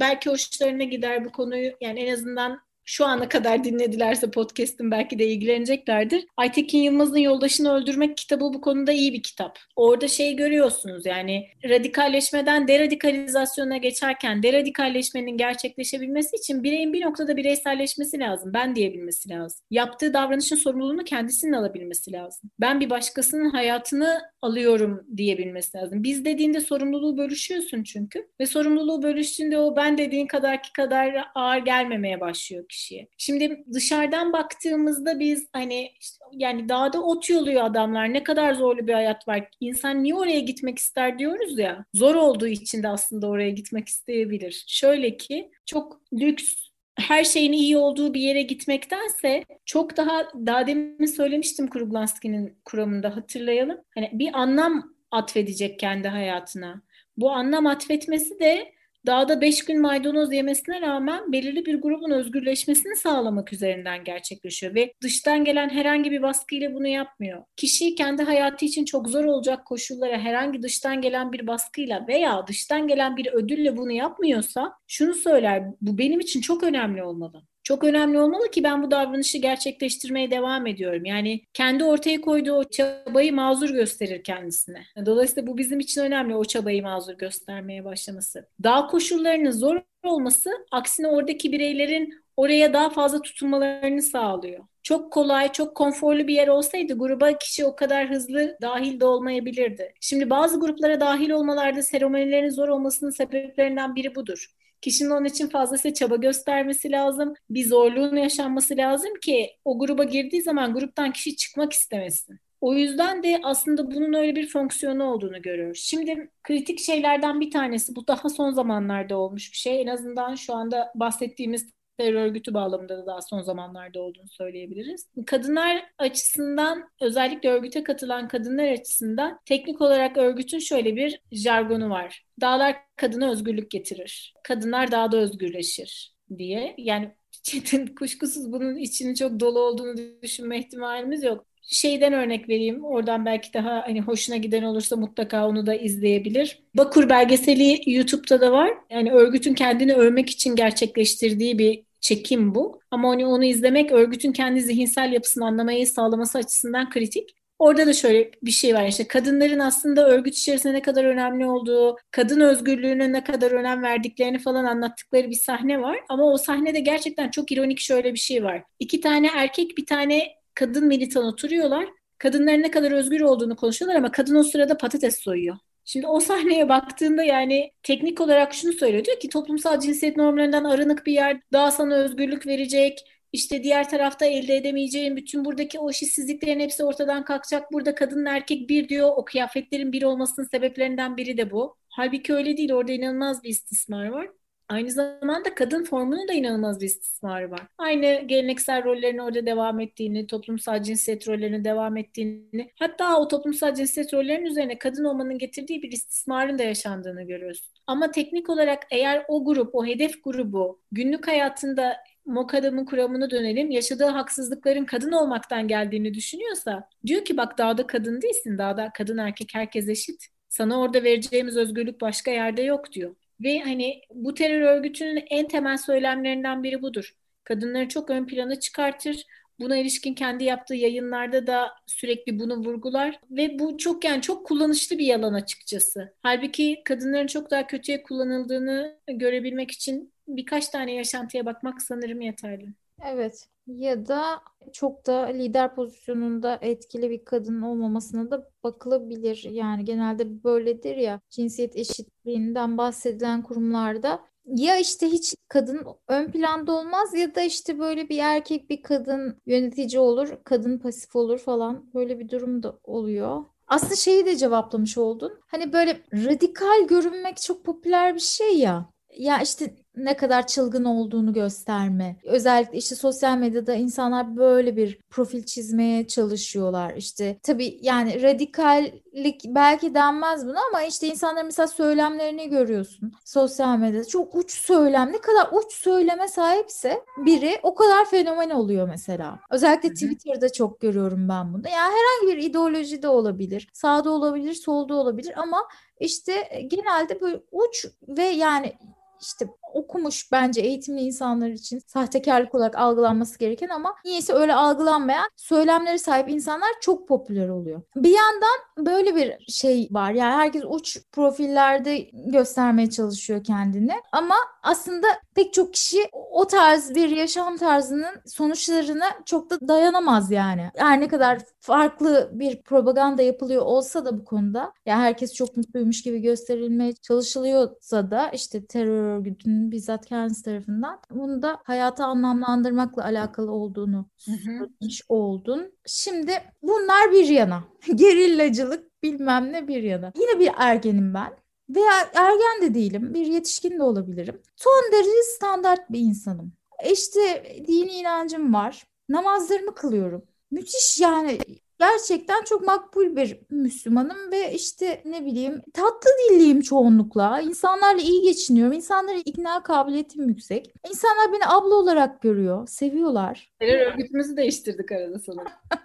belki hoşlarına gider bu konuyu. Yani en azından şu ana kadar dinledilerse podcast'ın belki de ilgileneceklerdir. Aytekin Yılmaz'ın Yoldaşını Öldürmek kitabı bu konuda iyi bir kitap. Orada şey görüyorsunuz yani radikalleşmeden deradikalizasyona geçerken deradikalleşmenin gerçekleşebilmesi için bireyin bir noktada bireyselleşmesi lazım. Ben diyebilmesi lazım. Yaptığı davranışın sorumluluğunu kendisinin alabilmesi lazım. Ben bir başkasının hayatını alıyorum diyebilmesi lazım. Biz dediğinde sorumluluğu bölüşüyorsun çünkü ve sorumluluğu bölüştüğünde o ben dediğin kadarki kadar ağır gelmemeye başlıyor kişiye. Şimdi dışarıdan baktığımızda biz hani işte, yani dağda ot yoluyor adamlar. Ne kadar zorlu bir hayat var. İnsan niye oraya gitmek ister diyoruz ya. Zor olduğu için de aslında oraya gitmek isteyebilir. Şöyle ki çok lüks her şeyin iyi olduğu bir yere gitmektense çok daha daha demin söylemiştim Kruglanski'nin kuramında hatırlayalım. Hani bir anlam atfedecek kendi hayatına. Bu anlam atfetmesi de dağda beş gün maydanoz yemesine rağmen belirli bir grubun özgürleşmesini sağlamak üzerinden gerçekleşiyor ve dıştan gelen herhangi bir baskıyla bunu yapmıyor. Kişi kendi hayatı için çok zor olacak koşullara herhangi dıştan gelen bir baskıyla veya dıştan gelen bir ödülle bunu yapmıyorsa şunu söyler bu benim için çok önemli olmalı çok önemli olmalı ki ben bu davranışı gerçekleştirmeye devam ediyorum. Yani kendi ortaya koyduğu o çabayı mazur gösterir kendisine. Dolayısıyla bu bizim için önemli o çabayı mazur göstermeye başlaması. Dağ koşullarının zor olması aksine oradaki bireylerin oraya daha fazla tutunmalarını sağlıyor. Çok kolay, çok konforlu bir yer olsaydı gruba kişi o kadar hızlı dahil de olmayabilirdi. Şimdi bazı gruplara dahil olmalarda seremonilerin zor olmasının sebeplerinden biri budur. Kişinin onun için fazlasıyla çaba göstermesi lazım. Bir zorluğun yaşanması lazım ki o gruba girdiği zaman gruptan kişi çıkmak istemesin. O yüzden de aslında bunun öyle bir fonksiyonu olduğunu görüyoruz. Şimdi kritik şeylerden bir tanesi bu daha son zamanlarda olmuş bir şey. En azından şu anda bahsettiğimiz terör örgütü bağlamında da daha son zamanlarda olduğunu söyleyebiliriz. Kadınlar açısından özellikle örgüte katılan kadınlar açısından teknik olarak örgütün şöyle bir jargonu var. Dağlar kadına özgürlük getirir. Kadınlar dağda özgürleşir diye. Yani kuşkusuz bunun içini çok dolu olduğunu düşünme ihtimalimiz yok şeyden örnek vereyim. Oradan belki daha hani hoşuna giden olursa mutlaka onu da izleyebilir. Bakur belgeseli YouTube'da da var. Yani örgütün kendini övmek için gerçekleştirdiği bir çekim bu. Ama onu, onu izlemek örgütün kendi zihinsel yapısını anlamayı sağlaması açısından kritik. Orada da şöyle bir şey var işte kadınların aslında örgüt içerisinde ne kadar önemli olduğu, kadın özgürlüğüne ne kadar önem verdiklerini falan anlattıkları bir sahne var. Ama o sahnede gerçekten çok ironik şöyle bir şey var. İki tane erkek bir tane kadın militan oturuyorlar. Kadınların ne kadar özgür olduğunu konuşuyorlar ama kadın o sırada patates soyuyor. Şimdi o sahneye baktığında yani teknik olarak şunu söylüyor. Diyor ki toplumsal cinsiyet normlarından arınık bir yer daha sana özgürlük verecek. İşte diğer tarafta elde edemeyeceğin bütün buradaki o eşitsizliklerin hepsi ortadan kalkacak. Burada kadın erkek bir diyor. O kıyafetlerin bir olmasının sebeplerinden biri de bu. Halbuki öyle değil. Orada inanılmaz bir istismar var. Aynı zamanda kadın formunun da inanılmaz bir istismarı var. Aynı geleneksel rollerin orada devam ettiğini, toplumsal cinsiyet rollerinin devam ettiğini, hatta o toplumsal cinsiyet rollerinin üzerine kadın olmanın getirdiği bir istismarın da yaşandığını görüyoruz. Ama teknik olarak eğer o grup, o hedef grubu günlük hayatında Mokadam'ın kuramına dönelim. Yaşadığı haksızlıkların kadın olmaktan geldiğini düşünüyorsa diyor ki bak dağda kadın değilsin. Dağda kadın erkek herkes eşit. Sana orada vereceğimiz özgürlük başka yerde yok diyor. Ve hani bu terör örgütünün en temel söylemlerinden biri budur. Kadınları çok ön plana çıkartır. Buna ilişkin kendi yaptığı yayınlarda da sürekli bunu vurgular ve bu çok yani çok kullanışlı bir yalan açıkçası. Halbuki kadınların çok daha kötüye kullanıldığını görebilmek için birkaç tane yaşantıya bakmak sanırım yeterli. Evet. Ya da çok da lider pozisyonunda etkili bir kadın olmamasına da bakılabilir. Yani genelde böyledir ya cinsiyet eşitliğinden bahsedilen kurumlarda ya işte hiç kadın ön planda olmaz ya da işte böyle bir erkek bir kadın yönetici olur, kadın pasif olur falan. Böyle bir durum da oluyor. Aslında şeyi de cevaplamış oldun. Hani böyle radikal görünmek çok popüler bir şey ya. Ya işte ne kadar çılgın olduğunu gösterme. Özellikle işte sosyal medyada insanlar böyle bir profil çizmeye çalışıyorlar. İşte tabii yani radikallik belki denmez buna ama işte insanların mesela söylemlerini görüyorsun sosyal medyada. Çok uç söylem. Ne kadar uç söyleme sahipse biri o kadar fenomen oluyor mesela. Özellikle Twitter'da çok görüyorum ben bunu. Yani herhangi bir ideoloji de olabilir. Sağda olabilir, solda olabilir ama işte genelde böyle uç ve yani işte okumuş bence eğitimli insanlar için sahtekarlık olarak algılanması gereken ama niyeyse öyle algılanmayan söylemleri sahip insanlar çok popüler oluyor. Bir yandan böyle bir şey var. Yani herkes uç profillerde göstermeye çalışıyor kendini. Ama aslında pek çok kişi o tarz bir yaşam tarzının sonuçlarına çok da dayanamaz yani. Her ne kadar farklı bir propaganda yapılıyor olsa da bu konuda yani herkes çok mutluymuş gibi gösterilmeye çalışılıyorsa da işte terör örgütünün bizzat kendisi tarafından bunu da hayata anlamlandırmakla alakalı olduğunu söylemiş oldun. Şimdi bunlar bir yana. Gerillacılık bilmem ne bir yana. Yine bir ergenim ben veya ergen de değilim, bir yetişkin de olabilirim. Son derece standart bir insanım. İşte dini inancım var. Namazlarımı kılıyorum. Müthiş yani gerçekten çok makbul bir Müslümanım ve işte ne bileyim tatlı dilliyim çoğunlukla. İnsanlarla iyi geçiniyorum. İnsanları ikna kabiliyetim yüksek. İnsanlar beni abla olarak görüyor. Seviyorlar. Terör örgütümüzü değiştirdik arada sanırım.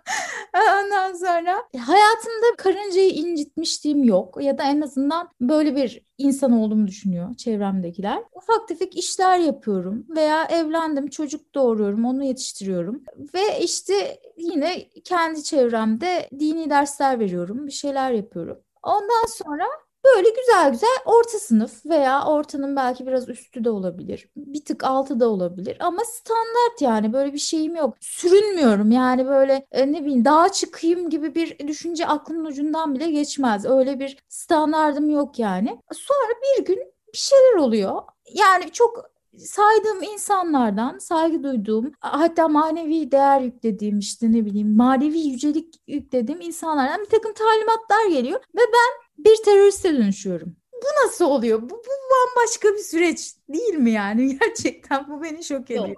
Ondan sonra hayatımda karıncayı incitmişliğim yok ya da en azından böyle bir insan olduğumu düşünüyor çevremdekiler. Ufak tefek işler yapıyorum veya evlendim, çocuk doğuruyorum, onu yetiştiriyorum. Ve işte yine kendi çevremde dini dersler veriyorum, bir şeyler yapıyorum. Ondan sonra Böyle güzel güzel orta sınıf veya ortanın belki biraz üstü de olabilir. Bir tık altı da olabilir ama standart yani böyle bir şeyim yok. Sürünmüyorum yani böyle e, ne bileyim dağa çıkayım gibi bir düşünce aklımın ucundan bile geçmez. Öyle bir standardım yok yani. Sonra bir gün bir şeyler oluyor. Yani çok saydığım insanlardan saygı duyduğum hatta manevi değer yüklediğim işte ne bileyim manevi yücelik yüklediğim insanlardan bir takım talimatlar geliyor ve ben bir teröriste dönüşüyorum. Bu nasıl oluyor? Bu, bu bambaşka bir süreç değil mi yani? Gerçekten bu beni şok ediyor. Yok,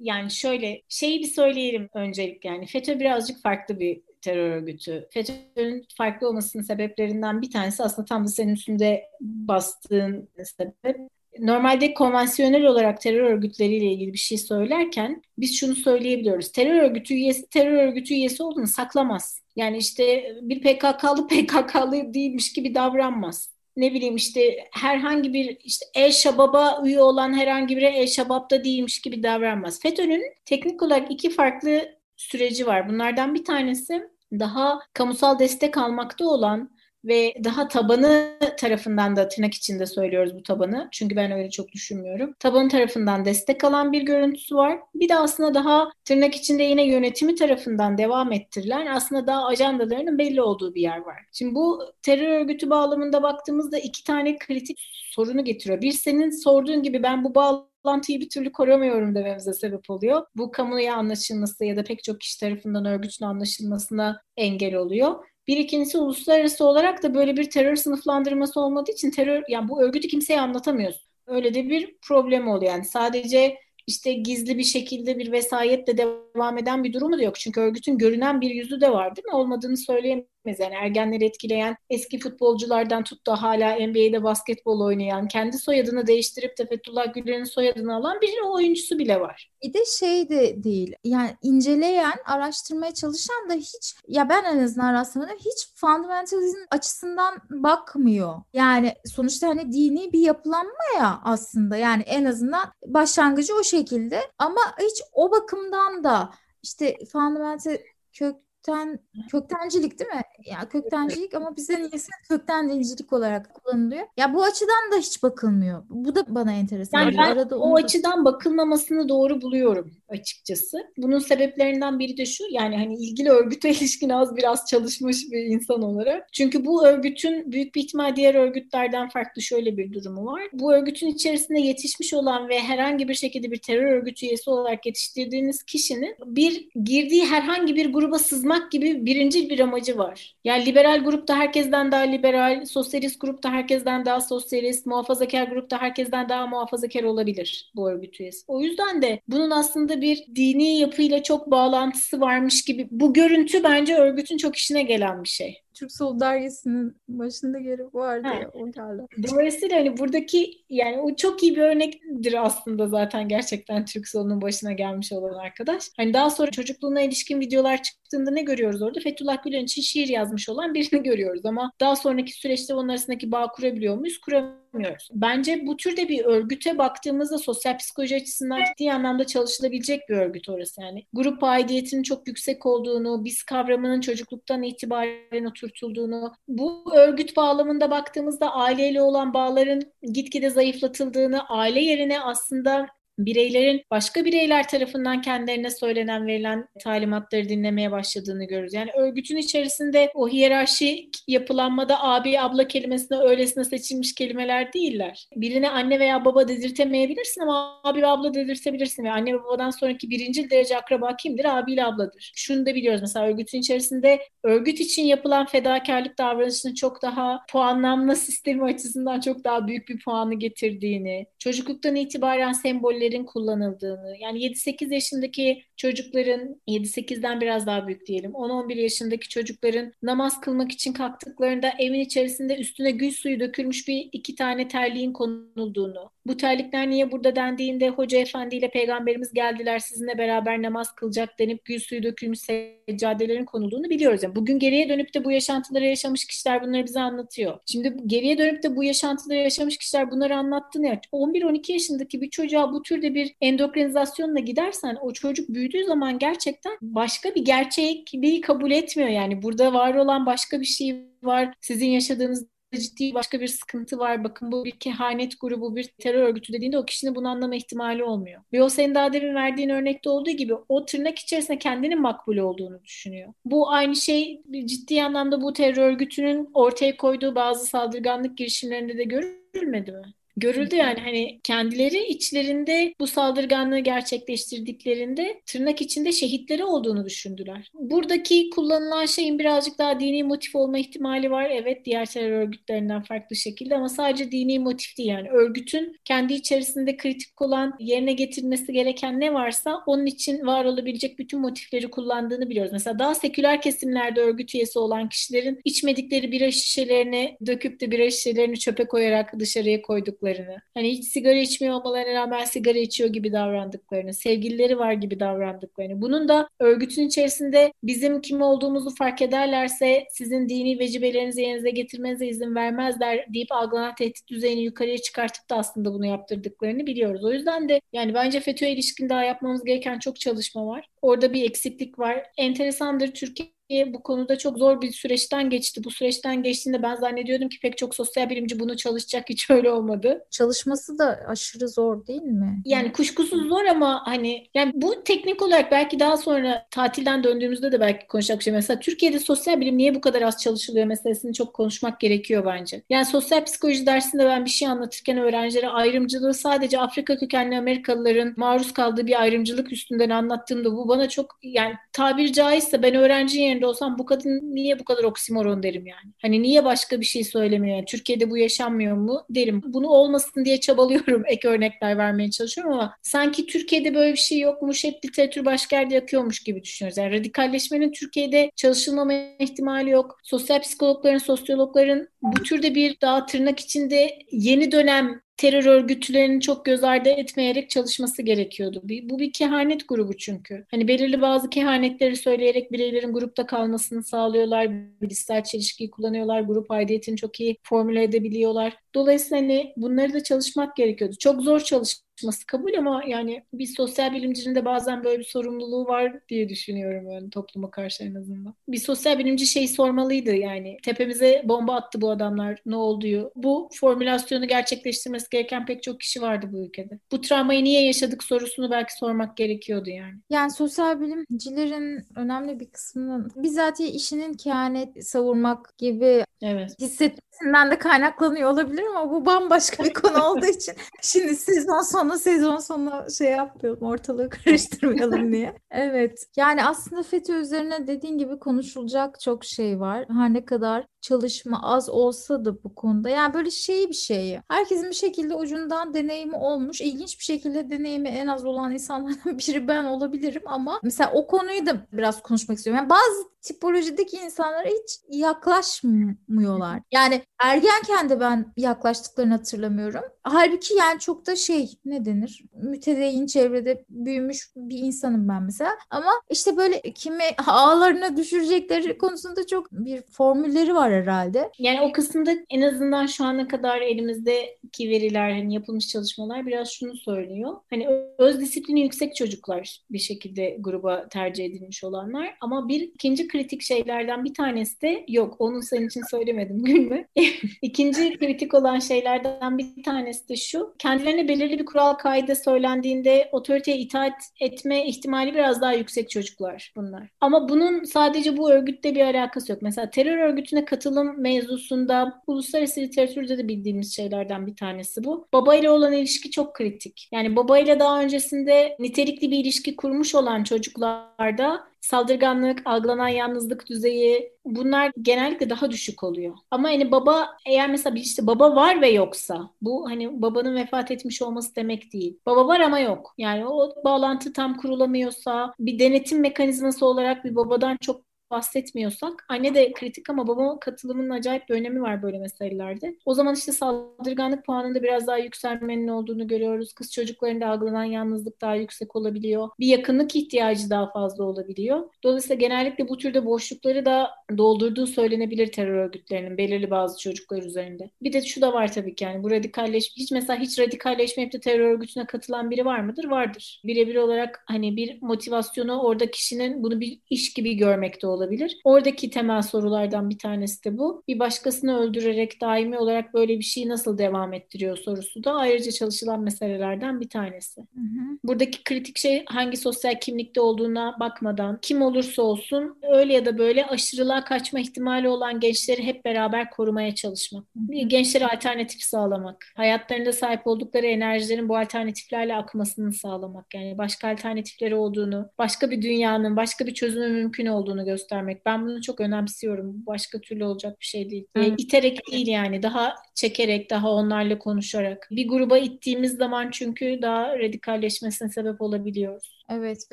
yani şöyle şeyi bir söyleyelim öncelikle yani FETÖ birazcık farklı bir terör örgütü. FETÖ'nün farklı olmasının sebeplerinden bir tanesi aslında tam da senin üstünde bastığın sebep normalde konvansiyonel olarak terör örgütleriyle ilgili bir şey söylerken biz şunu söyleyebiliyoruz. Terör örgütü üyesi terör örgütü üyesi olduğunu saklamaz. Yani işte bir PKK'lı PKK'lı değilmiş gibi davranmaz. Ne bileyim işte herhangi bir işte El Şabab'a üye olan herhangi biri El Şabab'da değilmiş gibi davranmaz. FETÖ'nün teknik olarak iki farklı süreci var. Bunlardan bir tanesi daha kamusal destek almakta olan ve daha tabanı tarafından da tırnak içinde söylüyoruz bu tabanı. Çünkü ben öyle çok düşünmüyorum. Tabanı tarafından destek alan bir görüntüsü var. Bir de aslında daha tırnak içinde yine yönetimi tarafından devam ettirilen aslında daha ajandalarının belli olduğu bir yer var. Şimdi bu terör örgütü bağlamında baktığımızda iki tane kritik sorunu getiriyor. Bir senin sorduğun gibi ben bu bağlantıyı bir türlü koramıyorum dememize sebep oluyor. Bu kamuya anlaşılması ya da pek çok kişi tarafından örgütün anlaşılmasına engel oluyor. Bir ikincisi uluslararası olarak da böyle bir terör sınıflandırması olmadığı için terör yani bu örgütü kimseye anlatamıyorsun. Öyle de bir problem oluyor. Yani sadece işte gizli bir şekilde bir vesayetle devam eden bir durumu da yok. Çünkü örgütün görünen bir yüzü de var değil mi? Olmadığını söyleyemeyiz. Yani ergenleri etkileyen eski futbolculardan tut da hala NBA'de basketbol oynayan, kendi soyadını değiştirip de Fethullah Gülen'in soyadını alan bir oyuncusu bile var. Bir de şey de değil. Yani inceleyen, araştırmaya çalışan da hiç ya ben en azından rastlamadım hiç fundamentalizm açısından bakmıyor. Yani sonuçta hani dini bir yapılanma ya aslında. Yani en azından başlangıcı o şekilde ama hiç o bakımdan da işte fundamental kök kökten köktencilik değil mi? Ya köktencilik ama bize niyeyse kökten dincilik olarak kullanılıyor. Ya bu açıdan da hiç bakılmıyor. Bu da bana enteresan. Yani ben Arada o da... açıdan bakılmamasını doğru buluyorum açıkçası. Bunun sebeplerinden biri de şu yani hani ilgili örgüte ilişkin az biraz çalışmış bir insan olarak. Çünkü bu örgütün büyük bir ihtimal diğer örgütlerden farklı şöyle bir durumu var. Bu örgütün içerisinde yetişmiş olan ve herhangi bir şekilde bir terör örgütü üyesi olarak yetiştirdiğiniz kişinin bir girdiği herhangi bir gruba sızma korumak gibi birincil bir amacı var. Yani liberal grupta herkesten daha liberal, sosyalist grupta herkesten daha sosyalist, muhafazakar grupta herkesten daha muhafazakar olabilir bu örgüt üyesi. O yüzden de bunun aslında bir dini yapıyla çok bağlantısı varmış gibi bu görüntü bence örgütün çok işine gelen bir şey. Türk Sol dergisinin başında yeri vardı ha. o geldi. Dolayısıyla hani buradaki yani o çok iyi bir örnektir aslında zaten gerçekten Türk Sol'un başına gelmiş olan arkadaş. Hani daha sonra çocukluğuna ilişkin videolar çıktığında ne görüyoruz orada? Fethullah Gülen için şiir yazmış olan birini görüyoruz ama daha sonraki süreçte onun arasındaki bağ kurabiliyor muyuz? Kuramıyoruz. Bence bu türde bir örgüte baktığımızda sosyal psikoloji açısından ciddi anlamda çalışılabilecek bir örgüt orası yani. Grup aidiyetinin çok yüksek olduğunu, biz kavramının çocukluktan itibaren otur oturtulduğunu, bu örgüt bağlamında baktığımızda aileyle olan bağların gitgide zayıflatıldığını, aile yerine aslında bireylerin başka bireyler tarafından kendilerine söylenen verilen talimatları dinlemeye başladığını görürüz. Yani örgütün içerisinde o hiyerarşik yapılanmada abi abla kelimesine öylesine seçilmiş kelimeler değiller. Birine anne veya baba dedirtemeyebilirsin ama abi ve abla dedirtebilirsin ve anne ve babadan sonraki birinci derece akraba kimdir? Abiyle abladır. Şunu da biliyoruz mesela örgütün içerisinde örgüt için yapılan fedakarlık davranışının çok daha puanlanma sistemi açısından çok daha büyük bir puanı getirdiğini, çocukluktan itibaren semboller isimlerin kullanıldığını, yani 7-8 yaşındaki çocukların, 7-8'den biraz daha büyük diyelim, 10-11 yaşındaki çocukların namaz kılmak için kalktıklarında evin içerisinde üstüne gül suyu dökülmüş bir iki tane terliğin konulduğunu, bu terlikler niye burada dendiğinde hoca efendi ile peygamberimiz geldiler sizinle beraber namaz kılacak denip gül suyu dökülmüş seccadelerin konulduğunu biliyoruz. Yani bugün geriye dönüp de bu yaşantıları yaşamış kişiler bunları bize anlatıyor. Şimdi geriye dönüp de bu yaşantıları yaşamış kişiler bunları anlattığını ya 11-12 yaşındaki bir çocuğa bu türde bir endokrinizasyonla gidersen o çocuk büyüdüğü zaman gerçekten başka bir gerçekliği kabul etmiyor. Yani burada var olan başka bir şey var. Sizin yaşadığınız ciddi başka bir sıkıntı var. Bakın bu bir kehanet grubu, bir terör örgütü dediğinde o kişinin bunu anlama ihtimali olmuyor. Ve o senin daha demin verdiğin örnekte olduğu gibi o tırnak içerisinde kendinin makbul olduğunu düşünüyor. Bu aynı şey ciddi anlamda bu terör örgütünün ortaya koyduğu bazı saldırganlık girişimlerinde de görülmedi mi? Görüldü yani hani kendileri içlerinde bu saldırganlığı gerçekleştirdiklerinde tırnak içinde şehitleri olduğunu düşündüler. Buradaki kullanılan şeyin birazcık daha dini motif olma ihtimali var. Evet diğer terör örgütlerinden farklı şekilde ama sadece dini motif değil yani örgütün kendi içerisinde kritik olan yerine getirilmesi gereken ne varsa onun için var olabilecek bütün motifleri kullandığını biliyoruz. Mesela daha seküler kesimlerde örgüt üyesi olan kişilerin içmedikleri bira şişelerini döküp de bira şişelerini çöpe koyarak dışarıya koyduk davrandıklarını, hani hiç sigara içmiyor olmalarına rağmen sigara içiyor gibi davrandıklarını, sevgilileri var gibi davrandıklarını. Bunun da örgütün içerisinde bizim kim olduğumuzu fark ederlerse sizin dini vecibelerinizi yerinize getirmenize izin vermezler deyip algılanan tehdit düzeyini yukarıya çıkartıp da aslında bunu yaptırdıklarını biliyoruz. O yüzden de yani bence FETÖ'ye ilişkin daha yapmamız gereken çok çalışma var. Orada bir eksiklik var. Enteresandır Türkiye bu konuda çok zor bir süreçten geçti. Bu süreçten geçtiğinde ben zannediyordum ki pek çok sosyal bilimci bunu çalışacak hiç öyle olmadı. Çalışması da aşırı zor değil mi? Yani kuşkusuz zor ama hani yani bu teknik olarak belki daha sonra tatilden döndüğümüzde de belki konuşacak bir şey. Mesela Türkiye'de sosyal bilim niye bu kadar az çalışılıyor meselesini çok konuşmak gerekiyor bence. Yani sosyal psikoloji dersinde ben bir şey anlatırken öğrencilere ayrımcılığı sadece Afrika kökenli Amerikalıların maruz kaldığı bir ayrımcılık üstünden anlattığımda bu bana çok yani tabiri caizse ben öğrencinin yerinde olsam bu kadın niye bu kadar oksimoron derim yani. Hani niye başka bir şey söylemiyor? Yani Türkiye'de bu yaşanmıyor mu derim. Bunu olmasın diye çabalıyorum. Ek örnekler vermeye çalışıyorum ama sanki Türkiye'de böyle bir şey yokmuş. Hep literatür başka yerde yakıyormuş gibi düşünüyoruz. Yani radikalleşmenin Türkiye'de çalışılmama ihtimali yok. Sosyal psikologların, sosyologların bu türde bir daha tırnak içinde yeni dönem terör örgütlerinin çok göz ardı etmeyerek çalışması gerekiyordu. Bu bir kehanet grubu çünkü. Hani belirli bazı kehanetleri söyleyerek bireylerin grupta kalmasını sağlıyorlar. Bilişsel çelişkiyi kullanıyorlar. Grup aidiyetini çok iyi formüle edebiliyorlar. Dolayısıyla hani bunları da çalışmak gerekiyordu. Çok zor çalış çalışması kabul ama yani bir sosyal bilimcinin de bazen böyle bir sorumluluğu var diye düşünüyorum yani topluma karşı en azından. Bir sosyal bilimci şey sormalıydı yani tepemize bomba attı bu adamlar ne oldu? Bu formülasyonu gerçekleştirmesi gereken pek çok kişi vardı bu ülkede. Bu travmayı niye yaşadık sorusunu belki sormak gerekiyordu yani. Yani sosyal bilimcilerin önemli bir kısmının bizatihi işinin kehanet savurmak gibi evet. hissetmesinden de kaynaklanıyor olabilir ama bu bambaşka bir konu olduğu için şimdi sezon sonu sonra sezon sonu şey yapmayalım ortalığı karıştırmayalım diye. Evet yani aslında FETÖ üzerine dediğin gibi konuşulacak çok şey var. Her ne kadar çalışma az olsa da bu konuda. Yani böyle şey bir şey. Herkesin bir şekilde ucundan deneyimi olmuş. İlginç bir şekilde deneyimi en az olan insanlardan biri ben olabilirim ama mesela o konuyu da biraz konuşmak istiyorum. Yani bazı tipolojideki insanlara hiç yaklaşmıyorlar. Yani ergenken de ben yaklaştıklarını hatırlamıyorum. Halbuki yani çok da şey denir? Mütedeyyin çevrede büyümüş bir insanım ben mesela. Ama işte böyle kimi ağlarına düşürecekleri konusunda çok bir formülleri var herhalde. Yani o kısımda en azından şu ana kadar elimizdeki veriler hani yapılmış çalışmalar biraz şunu söylüyor. Hani öz disiplini yüksek çocuklar bir şekilde gruba tercih edilmiş olanlar ama bir ikinci kritik şeylerden bir tanesi de yok onu senin için söylemedim gülme. İkinci kritik olan şeylerden bir tanesi de şu kendilerine belirli bir kural kaide söylendiğinde otoriteye itaat etme ihtimali biraz daha yüksek çocuklar bunlar. Ama bunun sadece bu örgütle bir alakası yok. Mesela terör örgütüne katılım mevzusunda uluslararası literatürde de bildiğimiz şeylerden bir tanesi bu. Babayla olan ilişki çok kritik. Yani babayla daha öncesinde nitelikli bir ilişki kurmuş olan çocuklarda saldırganlık, algılanan yalnızlık düzeyi bunlar genellikle daha düşük oluyor. Ama hani baba eğer mesela bir işte baba var ve yoksa bu hani babanın vefat etmiş olması demek değil. Baba var ama yok. Yani o bağlantı tam kurulamıyorsa bir denetim mekanizması olarak bir babadan çok bahsetmiyorsak anne de kritik ama baba katılımının acayip bir önemi var böyle meselelerde. O zaman işte saldırganlık puanında biraz daha yükselmenin olduğunu görüyoruz. Kız çocuklarında algılanan yalnızlık daha yüksek olabiliyor. Bir yakınlık ihtiyacı daha fazla olabiliyor. Dolayısıyla genellikle bu türde boşlukları da doldurduğu söylenebilir terör örgütlerinin belirli bazı çocuklar üzerinde. Bir de şu da var tabii ki yani bu radikalleşme hiç mesela hiç radikalleşmeyip de terör örgütüne katılan biri var mıdır? Vardır. Birebir olarak hani bir motivasyonu orada kişinin bunu bir iş gibi görmekte olabilir olabilir. Oradaki temel sorulardan bir tanesi de bu. Bir başkasını öldürerek daimi olarak böyle bir şeyi nasıl devam ettiriyor sorusu da ayrıca çalışılan meselelerden bir tanesi. Hı hı. Buradaki kritik şey hangi sosyal kimlikte olduğuna bakmadan kim olursa olsun öyle ya da böyle aşırılığa kaçma ihtimali olan gençleri hep beraber korumaya çalışmak. Hı hı. Gençlere alternatif sağlamak. Hayatlarında sahip oldukları enerjilerin bu alternatiflerle akmasını sağlamak. Yani başka alternatifleri olduğunu, başka bir dünyanın, başka bir çözümü mümkün olduğunu göstermek göstermek. Ben bunu çok önemsiyorum. Başka türlü olacak bir şey değil. E, iterek değil yani. Daha çekerek, daha onlarla konuşarak. Bir gruba ittiğimiz zaman çünkü daha radikalleşmesine sebep olabiliyoruz. Evet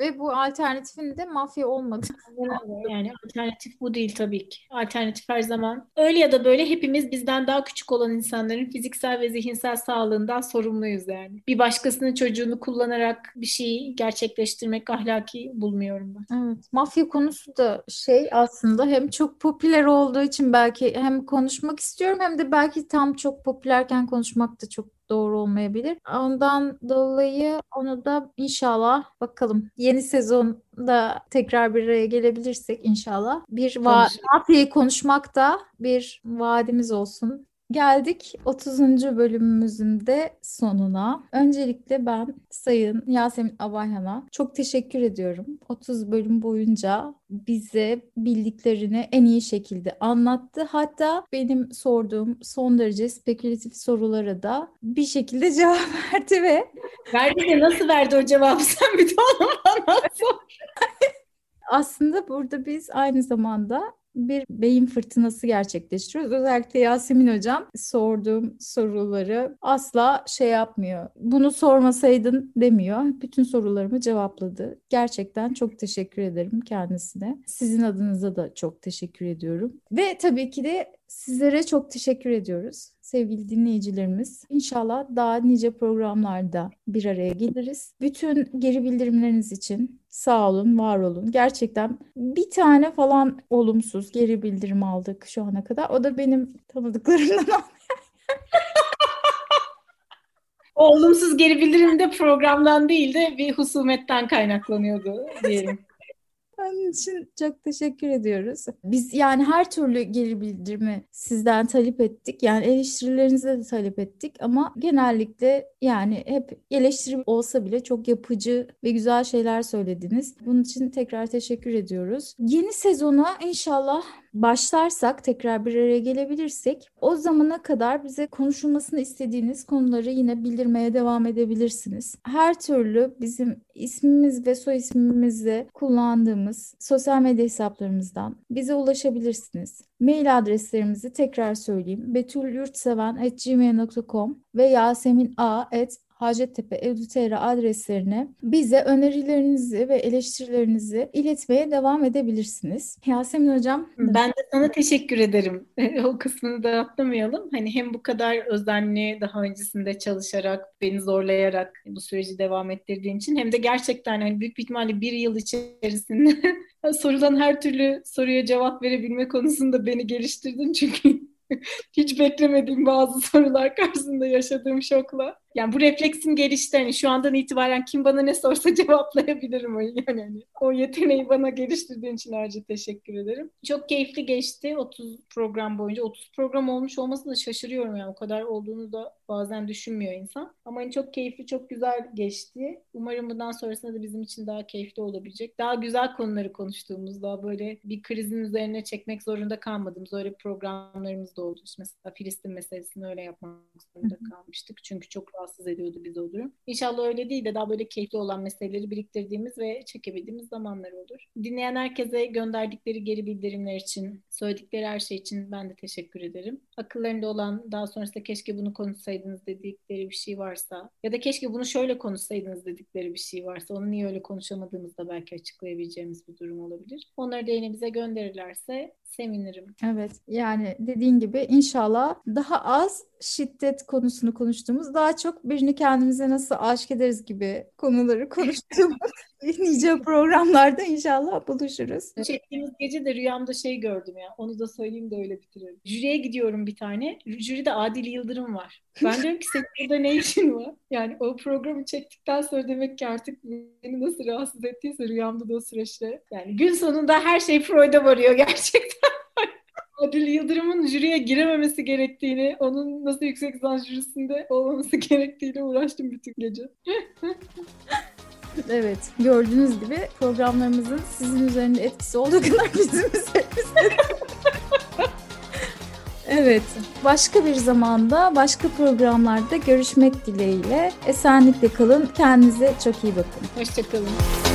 ve bu alternatifin de mafya olmadı. yani alternatif bu değil tabii ki. Alternatif her zaman öyle ya da böyle hepimiz bizden daha küçük olan insanların fiziksel ve zihinsel sağlığından sorumluyuz yani. Bir başkasının çocuğunu kullanarak bir şeyi gerçekleştirmek ahlaki bulmuyorum ben. Evet. Mafya konusu da şey aslında hem çok popüler olduğu için belki hem konuşmak istiyorum hem de belki tam çok popülerken konuşmak da çok doğru olmayabilir. Ondan dolayı onu da inşallah bakalım yeni sezonda tekrar bir araya gelebilirsek inşallah bir va- konuşmak da bir vaadimiz olsun. Geldik 30. bölümümüzün de sonuna. Öncelikle ben Sayın Yasemin Abayhan'a çok teşekkür ediyorum. 30 bölüm boyunca bize bildiklerini en iyi şekilde anlattı. Hatta benim sorduğum son derece spekülatif sorulara da bir şekilde cevap verdi ve verdi de nasıl verdi o cevabı sen bir de onu bana sor. Aslında burada biz aynı zamanda bir beyin fırtınası gerçekleştiriyoruz. Özellikle Yasemin Hocam sorduğum soruları asla şey yapmıyor. Bunu sormasaydın demiyor. Bütün sorularımı cevapladı. Gerçekten çok teşekkür ederim kendisine. Sizin adınıza da çok teşekkür ediyorum. Ve tabii ki de sizlere çok teşekkür ediyoruz sevgili dinleyicilerimiz. İnşallah daha nice programlarda bir araya geliriz. Bütün geri bildirimleriniz için sağ olun, var olun. Gerçekten bir tane falan olumsuz geri bildirim aldık şu ana kadar. O da benim tanıdıklarımdan olumsuz geri bildirim de programdan değil de bir husumetten kaynaklanıyordu diyelim. Onun için çok teşekkür ediyoruz. Biz yani her türlü geri bildirimi sizden talep ettik. Yani eleştirilerinizi de talep ettik ama genellikle yani hep eleştiri olsa bile çok yapıcı ve güzel şeyler söylediniz. Bunun için tekrar teşekkür ediyoruz. Yeni sezona inşallah başlarsak, tekrar bir araya gelebilirsek o zamana kadar bize konuşulmasını istediğiniz konuları yine bildirmeye devam edebilirsiniz. Her türlü bizim ismimiz ve soy ismimizle kullandığımız sosyal medya hesaplarımızdan bize ulaşabilirsiniz. Mail adreslerimizi tekrar söyleyeyim. betulyurtseven.gmail.com ve yasemin.a.at Hacettepe Edutera adreslerine bize önerilerinizi ve eleştirilerinizi iletmeye devam edebilirsiniz. Yasemin Hocam. Ben de sana teşekkür ederim. o kısmını da atlamayalım. Hani hem bu kadar özenli daha öncesinde çalışarak, beni zorlayarak bu süreci devam ettirdiğin için hem de gerçekten hani büyük bir ihtimalle bir yıl içerisinde sorulan her türlü soruya cevap verebilme konusunda beni geliştirdin çünkü hiç beklemediğim bazı sorular karşısında yaşadığım şokla yani bu refleksim gelişti. Hani şu andan itibaren kim bana ne sorsa cevaplayabilirim. Yani hani o yeteneği bana geliştirdiğin için ayrıca teşekkür ederim. Çok keyifli geçti 30 program boyunca. 30 program olmuş olması da şaşırıyorum yani. O kadar olduğunu da bazen düşünmüyor insan. Ama hani çok keyifli, çok güzel geçti. Umarım bundan sonrasında da bizim için daha keyifli olabilecek. Daha güzel konuları konuştuğumuz, daha böyle bir krizin üzerine çekmek zorunda kalmadığımız öyle programlarımız da oldu. İşte mesela Filistin meselesini öyle yapmak zorunda kalmıştık. Çünkü çok rahatsız ediyordu bizi o durum. İnşallah öyle değil de daha böyle keyifli olan meseleleri biriktirdiğimiz ve çekebildiğimiz zamanlar olur. Dinleyen herkese gönderdikleri geri bildirimler için, söyledikleri her şey için ben de teşekkür ederim. Akıllarında olan daha sonrasında keşke bunu konuşsaydınız dedikleri bir şey varsa ya da keşke bunu şöyle konuşsaydınız dedikleri bir şey varsa onu niye öyle konuşamadığımızda belki açıklayabileceğimiz bir durum olabilir. Onları da yine bize gönderirlerse sevinirim. Evet yani dediğin gibi inşallah daha az şiddet konusunu konuştuğumuz daha çok birini kendimize nasıl aşık ederiz gibi konuları konuştuğumuz nice programlarda inşallah buluşuruz. Çektiğimiz gece de rüyamda şey gördüm ya onu da söyleyeyim de öyle bitirelim. Jüriye gidiyorum bir tane. Jüride Adil Yıldırım var. Ben diyorum ki senin burada ne işin var? Yani o programı çektikten sonra demek ki artık beni nasıl rahatsız ettiyse rüyamda da o süreçte. Yani gün sonunda her şey Freud'a varıyor gerçekten. Adil Yıldırım'ın jüriye girememesi gerektiğini, onun nasıl yüksek lisans jürisinde olmaması gerektiğini uğraştım bütün gece. evet, gördüğünüz gibi programlarımızın sizin üzerinde etkisi olduğu kadar bizim üzerimizde. evet, başka bir zamanda, başka programlarda görüşmek dileğiyle. Esenlikle kalın, kendinize çok iyi bakın. Hoşçakalın.